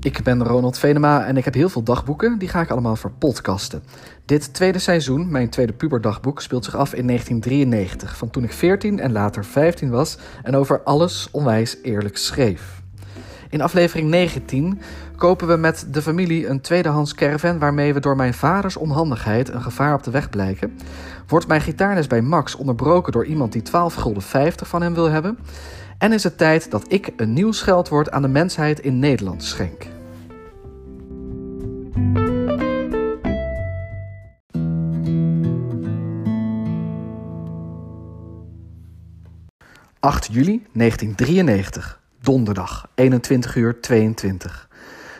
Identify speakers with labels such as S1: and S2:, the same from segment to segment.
S1: Ik ben Ronald Venema en ik heb heel veel dagboeken. Die ga ik allemaal verpodcasten. Dit tweede seizoen, mijn tweede puberdagboek, speelt zich af in 1993. Van toen ik 14 en later 15 was en over alles onwijs eerlijk schreef. In aflevering 19 kopen we met de familie een tweedehands caravan waarmee we door mijn vaders onhandigheid een gevaar op de weg blijken. Wordt mijn gitaarles bij Max onderbroken door iemand die 12 gulden 50 van hem wil hebben. En is het tijd dat ik een nieuw scheldwoord aan de mensheid in Nederland schenk. ...8 juli 1993, donderdag, 21 uur 22.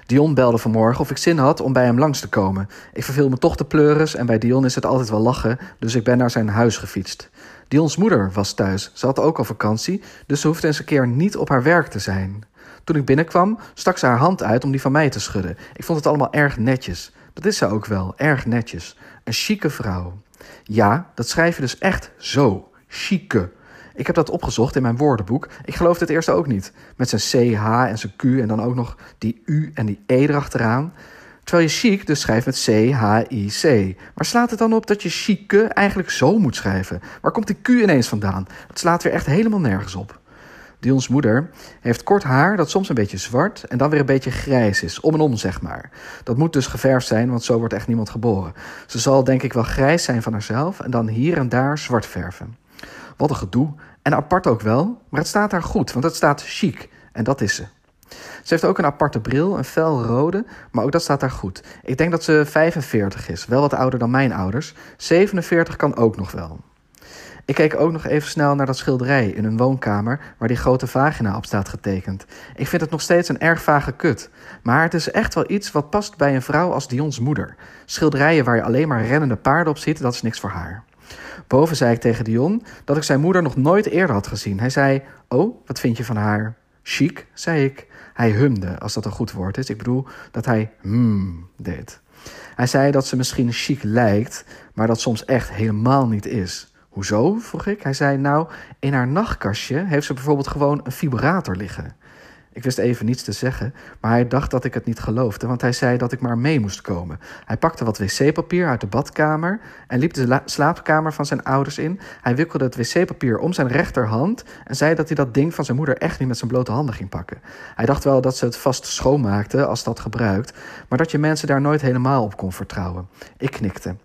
S1: Dion belde vanmorgen of ik zin had om bij hem langs te komen. Ik verveel me toch de pleuris en bij Dion is het altijd wel lachen... dus ik ben naar zijn huis gefietst. Dion's moeder was thuis. Ze had ook al vakantie, dus ze hoefde eens een keer niet op haar werk te zijn. Toen ik binnenkwam, stak ze haar hand uit om die van mij te schudden. Ik vond het allemaal erg netjes. Dat is ze ook wel, erg netjes. Een chique vrouw. Ja, dat schrijf je dus echt zo. Chique. Ik heb dat opgezocht in mijn woordenboek. Ik geloofde het eerst ook niet. Met zijn CH en zijn Q en dan ook nog die U en die E erachteraan. Terwijl je chic dus schrijft met C-H-I-C. Maar slaat het dan op dat je chique eigenlijk zo moet schrijven? Waar komt die Q ineens vandaan? Het slaat weer echt helemaal nergens op. Dions moeder heeft kort haar dat soms een beetje zwart en dan weer een beetje grijs is. Om en om, zeg maar. Dat moet dus geverfd zijn, want zo wordt echt niemand geboren. Ze zal denk ik wel grijs zijn van haarzelf en dan hier en daar zwart verven. Wat een gedoe. En apart ook wel, maar het staat haar goed, want het staat chic. En dat is ze. Ze heeft ook een aparte bril, een fel rode, maar ook dat staat daar goed. Ik denk dat ze 45 is, wel wat ouder dan mijn ouders. 47 kan ook nog wel. Ik keek ook nog even snel naar dat schilderij in hun woonkamer waar die grote vagina op staat getekend. Ik vind het nog steeds een erg vage kut. Maar het is echt wel iets wat past bij een vrouw als Dion's moeder. Schilderijen waar je alleen maar rennende paarden op ziet, dat is niks voor haar. Boven zei ik tegen Dion dat ik zijn moeder nog nooit eerder had gezien. Hij zei: Oh, wat vind je van haar? Chic, zei ik. Hij humde, als dat een goed woord is. Ik bedoel dat hij hmm deed. Hij zei dat ze misschien chic lijkt, maar dat soms echt helemaal niet is. Hoezo? vroeg ik. Hij zei: Nou, in haar nachtkastje heeft ze bijvoorbeeld gewoon een vibrator liggen. Ik wist even niets te zeggen, maar hij dacht dat ik het niet geloofde, want hij zei dat ik maar mee moest komen. Hij pakte wat wc-papier uit de badkamer en liep de slaapkamer van zijn ouders in. Hij wikkelde het wc-papier om zijn rechterhand en zei dat hij dat ding van zijn moeder echt niet met zijn blote handen ging pakken. Hij dacht wel dat ze het vast schoonmaakte als dat gebruikt, maar dat je mensen daar nooit helemaal op kon vertrouwen. Ik knikte.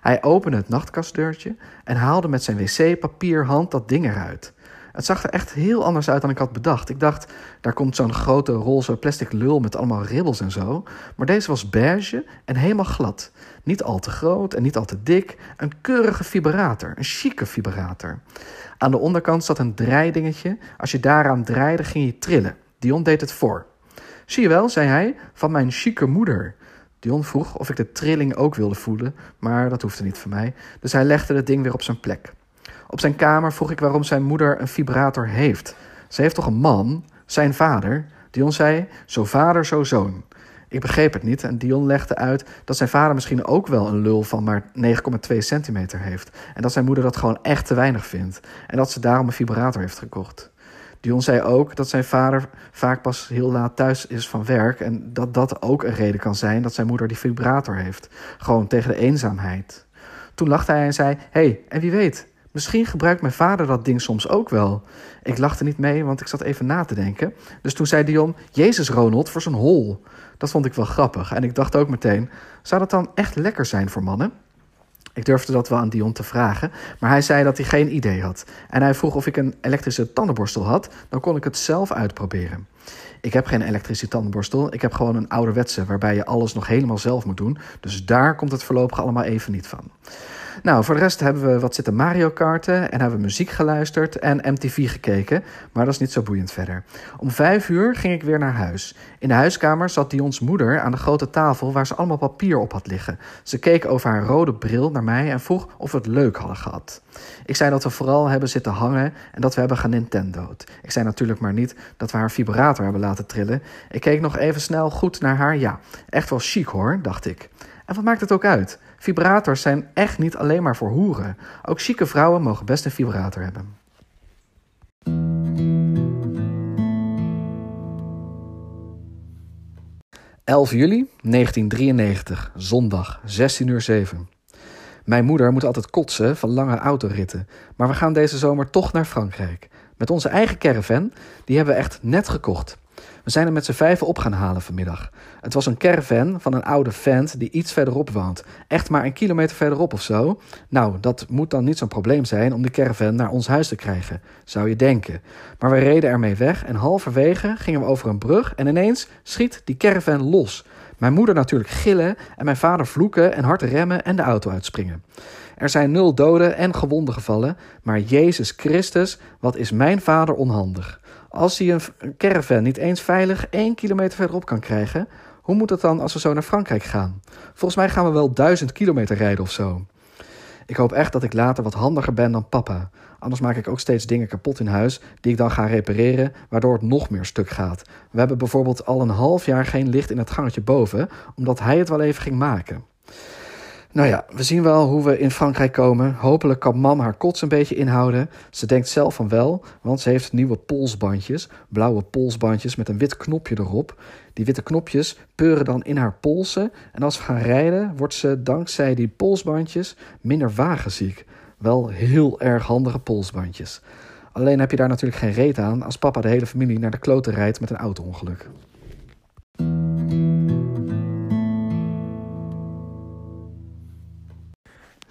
S1: Hij opende het nachtkastdeurtje en haalde met zijn wc-papierhand dat ding eruit. Het zag er echt heel anders uit dan ik had bedacht. Ik dacht, daar komt zo'n grote roze plastic lul met allemaal ribbels en zo. Maar deze was beige en helemaal glad. Niet al te groot en niet al te dik. Een keurige vibrator, een chique vibrator. Aan de onderkant zat een draaidingetje. Als je daaraan draaide, ging je trillen. Dion deed het voor. Zie je wel, zei hij, van mijn chique moeder. Dion vroeg of ik de trilling ook wilde voelen, maar dat hoefde niet van mij. Dus hij legde het ding weer op zijn plek. Op zijn kamer vroeg ik waarom zijn moeder een vibrator heeft. Ze heeft toch een man, zijn vader? Dion zei, zo vader, zo zoon. Ik begreep het niet en Dion legde uit dat zijn vader misschien ook wel een lul van maar 9,2 centimeter heeft. En dat zijn moeder dat gewoon echt te weinig vindt. En dat ze daarom een vibrator heeft gekocht. Dion zei ook dat zijn vader vaak pas heel laat thuis is van werk. En dat dat ook een reden kan zijn dat zijn moeder die vibrator heeft. Gewoon tegen de eenzaamheid. Toen lachte hij en zei: hey, en wie weet, Misschien gebruikt mijn vader dat ding soms ook wel. Ik lachte niet mee, want ik zat even na te denken. Dus toen zei Dion: Jezus, Ronald, voor zo'n hol. Dat vond ik wel grappig. En ik dacht ook meteen: zou dat dan echt lekker zijn voor mannen? Ik durfde dat wel aan Dion te vragen, maar hij zei dat hij geen idee had. En hij vroeg of ik een elektrische tandenborstel had, dan kon ik het zelf uitproberen. Ik heb geen elektrische tandenborstel, ik heb gewoon een ouderwetse waarbij je alles nog helemaal zelf moet doen. Dus daar komt het voorlopig allemaal even niet van. Nou, voor de rest hebben we wat zitten Mario karten en hebben we muziek geluisterd en MTV gekeken. Maar dat is niet zo boeiend verder. Om vijf uur ging ik weer naar huis. In de huiskamer zat Dions moeder aan de grote tafel waar ze allemaal papier op had liggen. Ze keek over haar rode bril naar mij en vroeg of we het leuk hadden gehad. Ik zei dat we vooral hebben zitten hangen en dat we hebben gaan Nintendo'd. Ik zei natuurlijk maar niet dat we haar vibrator hebben laten trillen. Ik keek nog even snel goed naar haar. Ja, echt wel chic hoor, dacht ik. En wat maakt het ook uit? Vibrators zijn echt niet alleen maar voor hoeren. Ook chique vrouwen mogen best een vibrator hebben. 11 juli 1993, zondag, 16 uur 7. Mijn moeder moet altijd kotsen van lange autoritten, maar we gaan deze zomer toch naar Frankrijk. Met onze eigen caravan, die hebben we echt net gekocht. We zijn er met z'n vijven op gaan halen vanmiddag. Het was een caravan van een oude vent die iets verderop woont. Echt maar een kilometer verderop of zo. Nou, dat moet dan niet zo'n probleem zijn om de caravan naar ons huis te krijgen, zou je denken. Maar we reden ermee weg en halverwege gingen we over een brug en ineens schiet die caravan los. Mijn moeder natuurlijk gillen en mijn vader vloeken en hard remmen en de auto uitspringen. Er zijn nul doden en gewonden gevallen, maar Jezus Christus, wat is mijn vader onhandig. Als hij een caravan niet eens veilig één kilometer verderop kan krijgen, hoe moet het dan als we zo naar Frankrijk gaan? Volgens mij gaan we wel duizend kilometer rijden of zo. Ik hoop echt dat ik later wat handiger ben dan papa. Anders maak ik ook steeds dingen kapot in huis die ik dan ga repareren, waardoor het nog meer stuk gaat. We hebben bijvoorbeeld al een half jaar geen licht in het gangetje boven, omdat hij het wel even ging maken. Nou ja, we zien wel hoe we in Frankrijk komen. Hopelijk kan mam haar kots een beetje inhouden. Ze denkt zelf van wel, want ze heeft nieuwe polsbandjes. Blauwe polsbandjes met een wit knopje erop. Die witte knopjes peuren dan in haar polsen. En als we gaan rijden, wordt ze dankzij die polsbandjes minder wagenziek. Wel heel erg handige polsbandjes. Alleen heb je daar natuurlijk geen reet aan als papa de hele familie naar de kloten rijdt met een auto-ongeluk.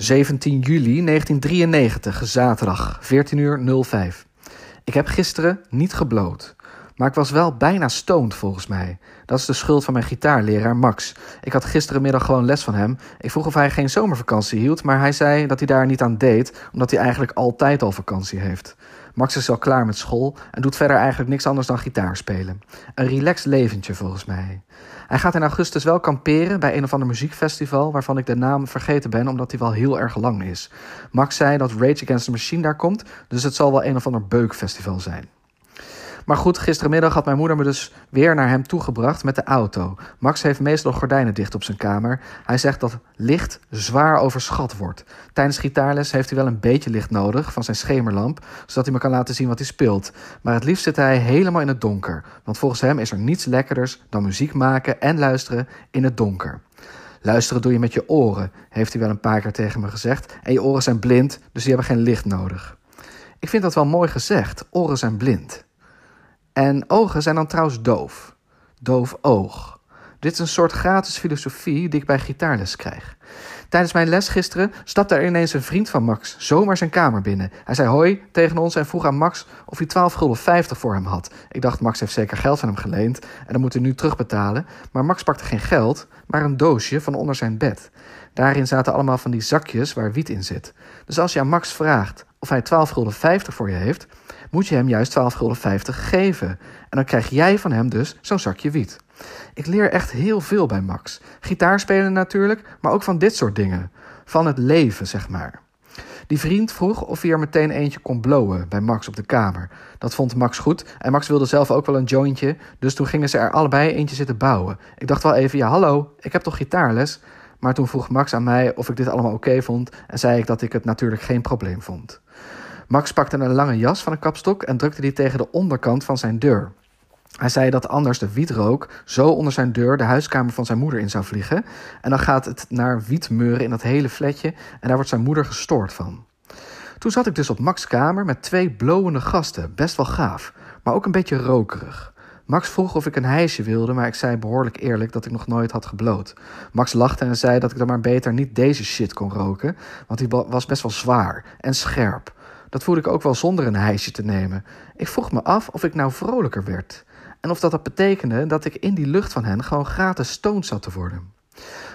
S1: 17 juli 1993, zaterdag, 14 uur 05. Ik heb gisteren niet gebloot. Maar ik was wel bijna stoned volgens mij. Dat is de schuld van mijn gitaarleraar Max. Ik had gisterenmiddag gewoon les van hem. Ik vroeg of hij geen zomervakantie hield, maar hij zei dat hij daar niet aan deed, omdat hij eigenlijk altijd al vakantie heeft. Max is al klaar met school en doet verder eigenlijk niks anders dan gitaar spelen. Een relaxed leventje volgens mij. Hij gaat in augustus wel kamperen bij een of ander muziekfestival waarvan ik de naam vergeten ben omdat hij wel heel erg lang is. Max zei dat Rage Against the Machine daar komt, dus het zal wel een of ander beukfestival zijn. Maar goed, gisterenmiddag had mijn moeder me dus weer naar hem toegebracht met de auto. Max heeft meestal gordijnen dicht op zijn kamer. Hij zegt dat licht zwaar overschat wordt. Tijdens gitaarles heeft hij wel een beetje licht nodig van zijn schemerlamp, zodat hij me kan laten zien wat hij speelt. Maar het liefst zit hij helemaal in het donker, want volgens hem is er niets lekkerders dan muziek maken en luisteren in het donker. Luisteren doe je met je oren, heeft hij wel een paar keer tegen me gezegd. En je oren zijn blind, dus die hebben geen licht nodig. Ik vind dat wel mooi gezegd. Oren zijn blind. En ogen zijn dan trouwens doof. Doof oog. Dit is een soort gratis filosofie die ik bij gitaarles krijg. Tijdens mijn les gisteren stapte er ineens een vriend van Max zomaar zijn kamer binnen. Hij zei hoi tegen ons en vroeg aan Max of hij 12 gulden 50 voor hem had. Ik dacht, Max heeft zeker geld van hem geleend en dan moet hij nu terugbetalen. Maar Max pakte geen geld, maar een doosje van onder zijn bed. Daarin zaten allemaal van die zakjes waar wiet in zit. Dus als je aan Max vraagt of hij 12 gulden 50 voor je heeft, moet je hem juist 12,50 gulden geven. En dan krijg jij van hem dus zo'n zakje wiet. Ik leer echt heel veel bij Max. Gitaarspelen natuurlijk, maar ook van dit soort dingen. Van het leven, zeg maar. Die vriend vroeg of hij er meteen eentje kon blowen bij Max op de kamer. Dat vond Max goed en Max wilde zelf ook wel een jointje, dus toen gingen ze er allebei eentje zitten bouwen. Ik dacht wel even, ja hallo, ik heb toch gitaarles? Maar toen vroeg Max aan mij of ik dit allemaal oké vond en zei ik dat ik het natuurlijk geen probleem vond. Max pakte een lange jas van een kapstok en drukte die tegen de onderkant van zijn deur. Hij zei dat anders de wietrook zo onder zijn deur de huiskamer van zijn moeder in zou vliegen. En dan gaat het naar wietmeuren in dat hele flatje en daar wordt zijn moeder gestoord van. Toen zat ik dus op Max' kamer met twee blowende gasten, best wel gaaf, maar ook een beetje rokerig. Max vroeg of ik een hijsje wilde, maar ik zei behoorlijk eerlijk dat ik nog nooit had gebloot. Max lachte en zei dat ik dan maar beter niet deze shit kon roken, want die was best wel zwaar en scherp. Dat voelde ik ook wel zonder een hijsje te nemen. Ik vroeg me af of ik nou vrolijker werd. En of dat dat betekende dat ik in die lucht van hen gewoon gratis stoned zat te worden.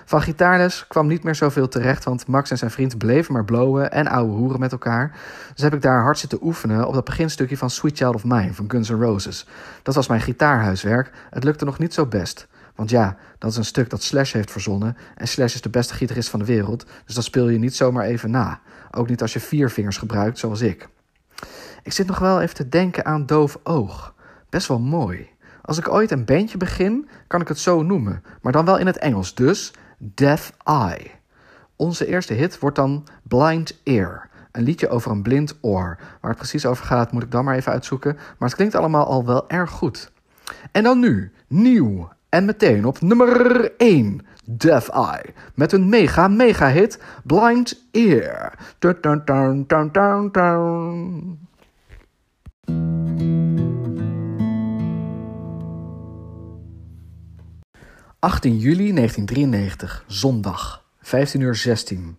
S1: Van gitaarles kwam niet meer zoveel terecht, want Max en zijn vriend bleven maar blowen en ouwe hoeren met elkaar. Dus heb ik daar hard zitten oefenen op dat beginstukje van Sweet Child of Mine van Guns N' Roses. Dat was mijn gitaarhuiswerk. Het lukte nog niet zo best. Want ja, dat is een stuk dat Slash heeft verzonnen. En Slash is de beste gitarist van de wereld. Dus dat speel je niet zomaar even na. Ook niet als je vier vingers gebruikt, zoals ik. Ik zit nog wel even te denken aan Doof Oog. Best wel mooi. Als ik ooit een bandje begin, kan ik het zo noemen. Maar dan wel in het Engels. Dus Deaf Eye. Onze eerste hit wordt dan Blind Ear. Een liedje over een blind oor. Waar het precies over gaat, moet ik dan maar even uitzoeken. Maar het klinkt allemaal al wel erg goed. En dan nu, nieuw En meteen op nummer 1, Death Eye. Met een mega, mega hit, Blind Ear. Dun, dun, dun, dun, dun, dun. 18 juli 1993, zondag, 15 uur 16.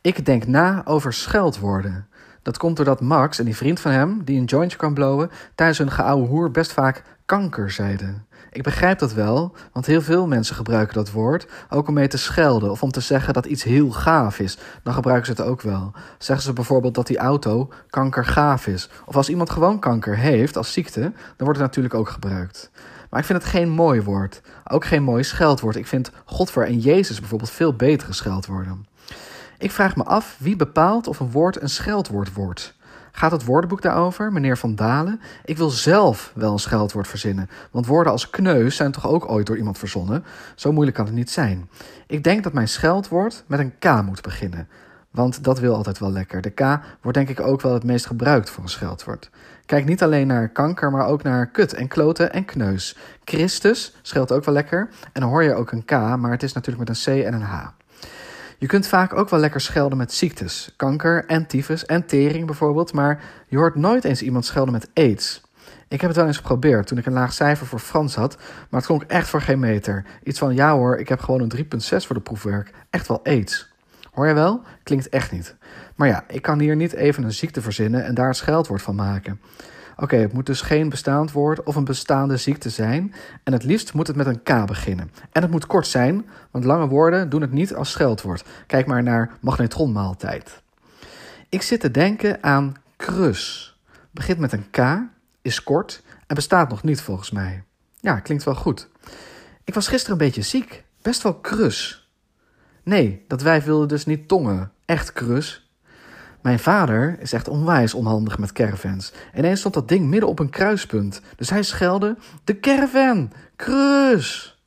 S1: Ik denk na over scheldwoorden. Dat komt doordat Max en die vriend van hem, die een jointje kan blowen, tijdens hun geouwe hoer best vaak kanker zeiden. Ik begrijp dat wel, want heel veel mensen gebruiken dat woord, ook om mee te schelden of om te zeggen dat iets heel gaaf is. Dan gebruiken ze het ook wel. Zeggen ze bijvoorbeeld dat die auto kankergaaf is. Of als iemand gewoon kanker heeft als ziekte, dan wordt het natuurlijk ook gebruikt. Maar ik vind het geen mooi woord. Ook geen mooi scheldwoord. Ik vind Godver en Jezus bijvoorbeeld veel betere scheldwoorden. Ik vraag me af wie bepaalt of een woord een scheldwoord wordt. Gaat het woordenboek daarover, meneer Van Dalen? Ik wil zelf wel een scheldwoord verzinnen, want woorden als kneus zijn toch ook ooit door iemand verzonnen? Zo moeilijk kan het niet zijn. Ik denk dat mijn scheldwoord met een K moet beginnen. Want dat wil altijd wel lekker. De K wordt denk ik ook wel het meest gebruikt voor een scheldwoord. Kijk niet alleen naar kanker, maar ook naar kut en kloten en kneus. Christus scheelt ook wel lekker. En dan hoor je ook een K, maar het is natuurlijk met een C en een H. Je kunt vaak ook wel lekker schelden met ziektes. Kanker en tyfus en tering bijvoorbeeld. Maar je hoort nooit eens iemand schelden met aids. Ik heb het wel eens geprobeerd toen ik een laag cijfer voor Frans had. Maar het klonk echt voor geen meter. Iets van ja hoor, ik heb gewoon een 3,6 voor de proefwerk. Echt wel aids. Hoor je wel? Klinkt echt niet. Maar ja, ik kan hier niet even een ziekte verzinnen en daar een scheldwoord van maken. Oké, het moet dus geen bestaand woord of een bestaande ziekte zijn. En het liefst moet het met een K beginnen. En het moet kort zijn, want lange woorden doen het niet als scheldwoord. Kijk maar naar magnetronmaaltijd. Ik zit te denken aan krus. Begint met een K, is kort en bestaat nog niet volgens mij. Ja, klinkt wel goed. Ik was gisteren een beetje ziek. Best wel krus. Nee, dat wijf wilde dus niet tongen. Echt krus. Mijn vader is echt onwijs onhandig met caravans. Ineens stond dat ding midden op een kruispunt. Dus hij schelde: De caravan! Krus!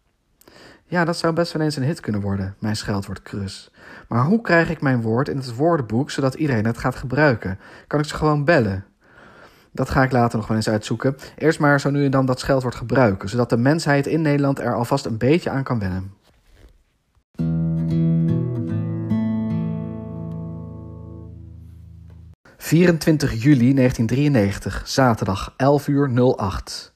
S1: Ja, dat zou best wel eens een hit kunnen worden, mijn scheldwoord krus. Maar hoe krijg ik mijn woord in het woordenboek zodat iedereen het gaat gebruiken? Kan ik ze gewoon bellen? Dat ga ik later nog wel eens uitzoeken. Eerst maar zo nu en dan dat scheldwoord gebruiken, zodat de mensheid in Nederland er alvast een beetje aan kan wennen. 24 juli 1993, zaterdag, 11 uur 08.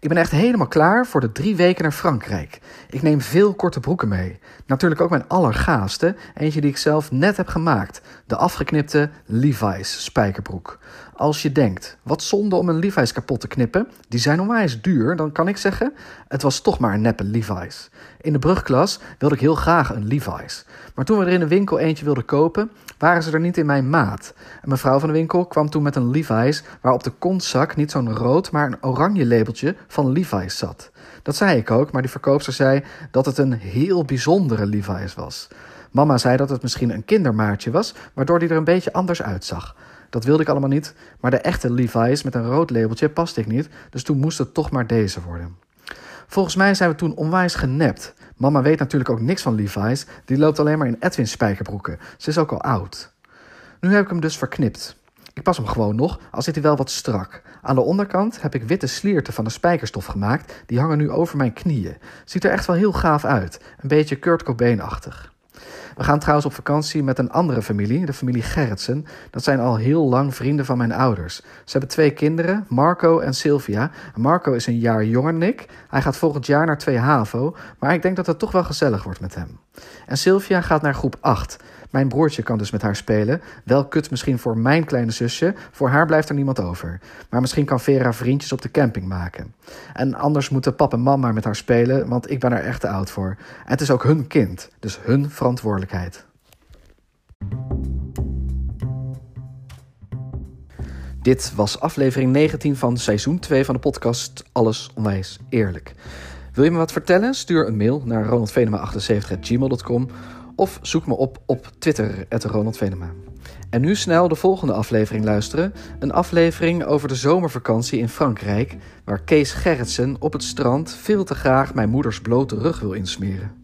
S1: Ik ben echt helemaal klaar voor de drie weken naar Frankrijk. Ik neem veel korte broeken mee. Natuurlijk ook mijn allergaafste, eentje die ik zelf net heb gemaakt. De afgeknipte Levi's spijkerbroek. Als je denkt, wat zonde om een Levi's kapot te knippen, die zijn onwijs duur, dan kan ik zeggen, het was toch maar een neppe Levi's. In de brugklas wilde ik heel graag een Levi's. Maar toen we er in de winkel eentje wilden kopen, waren ze er niet in mijn maat. En mevrouw van de winkel kwam toen met een Levi's waar op de kontzak niet zo'n rood, maar een oranje labeltje van Levi's zat. Dat zei ik ook, maar die verkoopster zei dat het een heel bijzondere Levi's was. Mama zei dat het misschien een kindermaatje was, waardoor die er een beetje anders uitzag. Dat wilde ik allemaal niet, maar de echte Levi's met een rood labeltje paste ik niet, dus toen moest het toch maar deze worden. Volgens mij zijn we toen onwijs genept. Mama weet natuurlijk ook niks van Levi's, die loopt alleen maar in Edwin's spijkerbroeken. Ze is ook al oud. Nu heb ik hem dus verknipt. Ik pas hem gewoon nog, al zit hij wel wat strak. Aan de onderkant heb ik witte slierten van de spijkerstof gemaakt, die hangen nu over mijn knieën. Ziet er echt wel heel gaaf uit, een beetje Kurt Cobain-achtig. We gaan trouwens op vakantie met een andere familie, de familie Gerritsen. Dat zijn al heel lang vrienden van mijn ouders. Ze hebben twee kinderen, Marco en Sylvia. Marco is een jaar jonger dan ik. Hij gaat volgend jaar naar 2 HAVO, maar ik denk dat het toch wel gezellig wordt met hem. En Sylvia gaat naar groep 8. Mijn broertje kan dus met haar spelen. Wel kut misschien voor mijn kleine zusje. Voor haar blijft er niemand over. Maar misschien kan Vera vriendjes op de camping maken. En anders moeten pap en mam maar met haar spelen, want ik ben er echt te oud voor. En het is ook hun kind, dus hun verantwoordelijkheid. Dit was aflevering 19 van seizoen 2 van de podcast Alles Onwijs Eerlijk. Wil je me wat vertellen? Stuur een mail naar ronaldvenema78.gmail.com of zoek me op op Twitter, Ronald Venema. En nu snel de volgende aflevering luisteren. Een aflevering over de zomervakantie in Frankrijk, waar Kees Gerritsen op het strand veel te graag mijn moeders blote rug wil insmeren.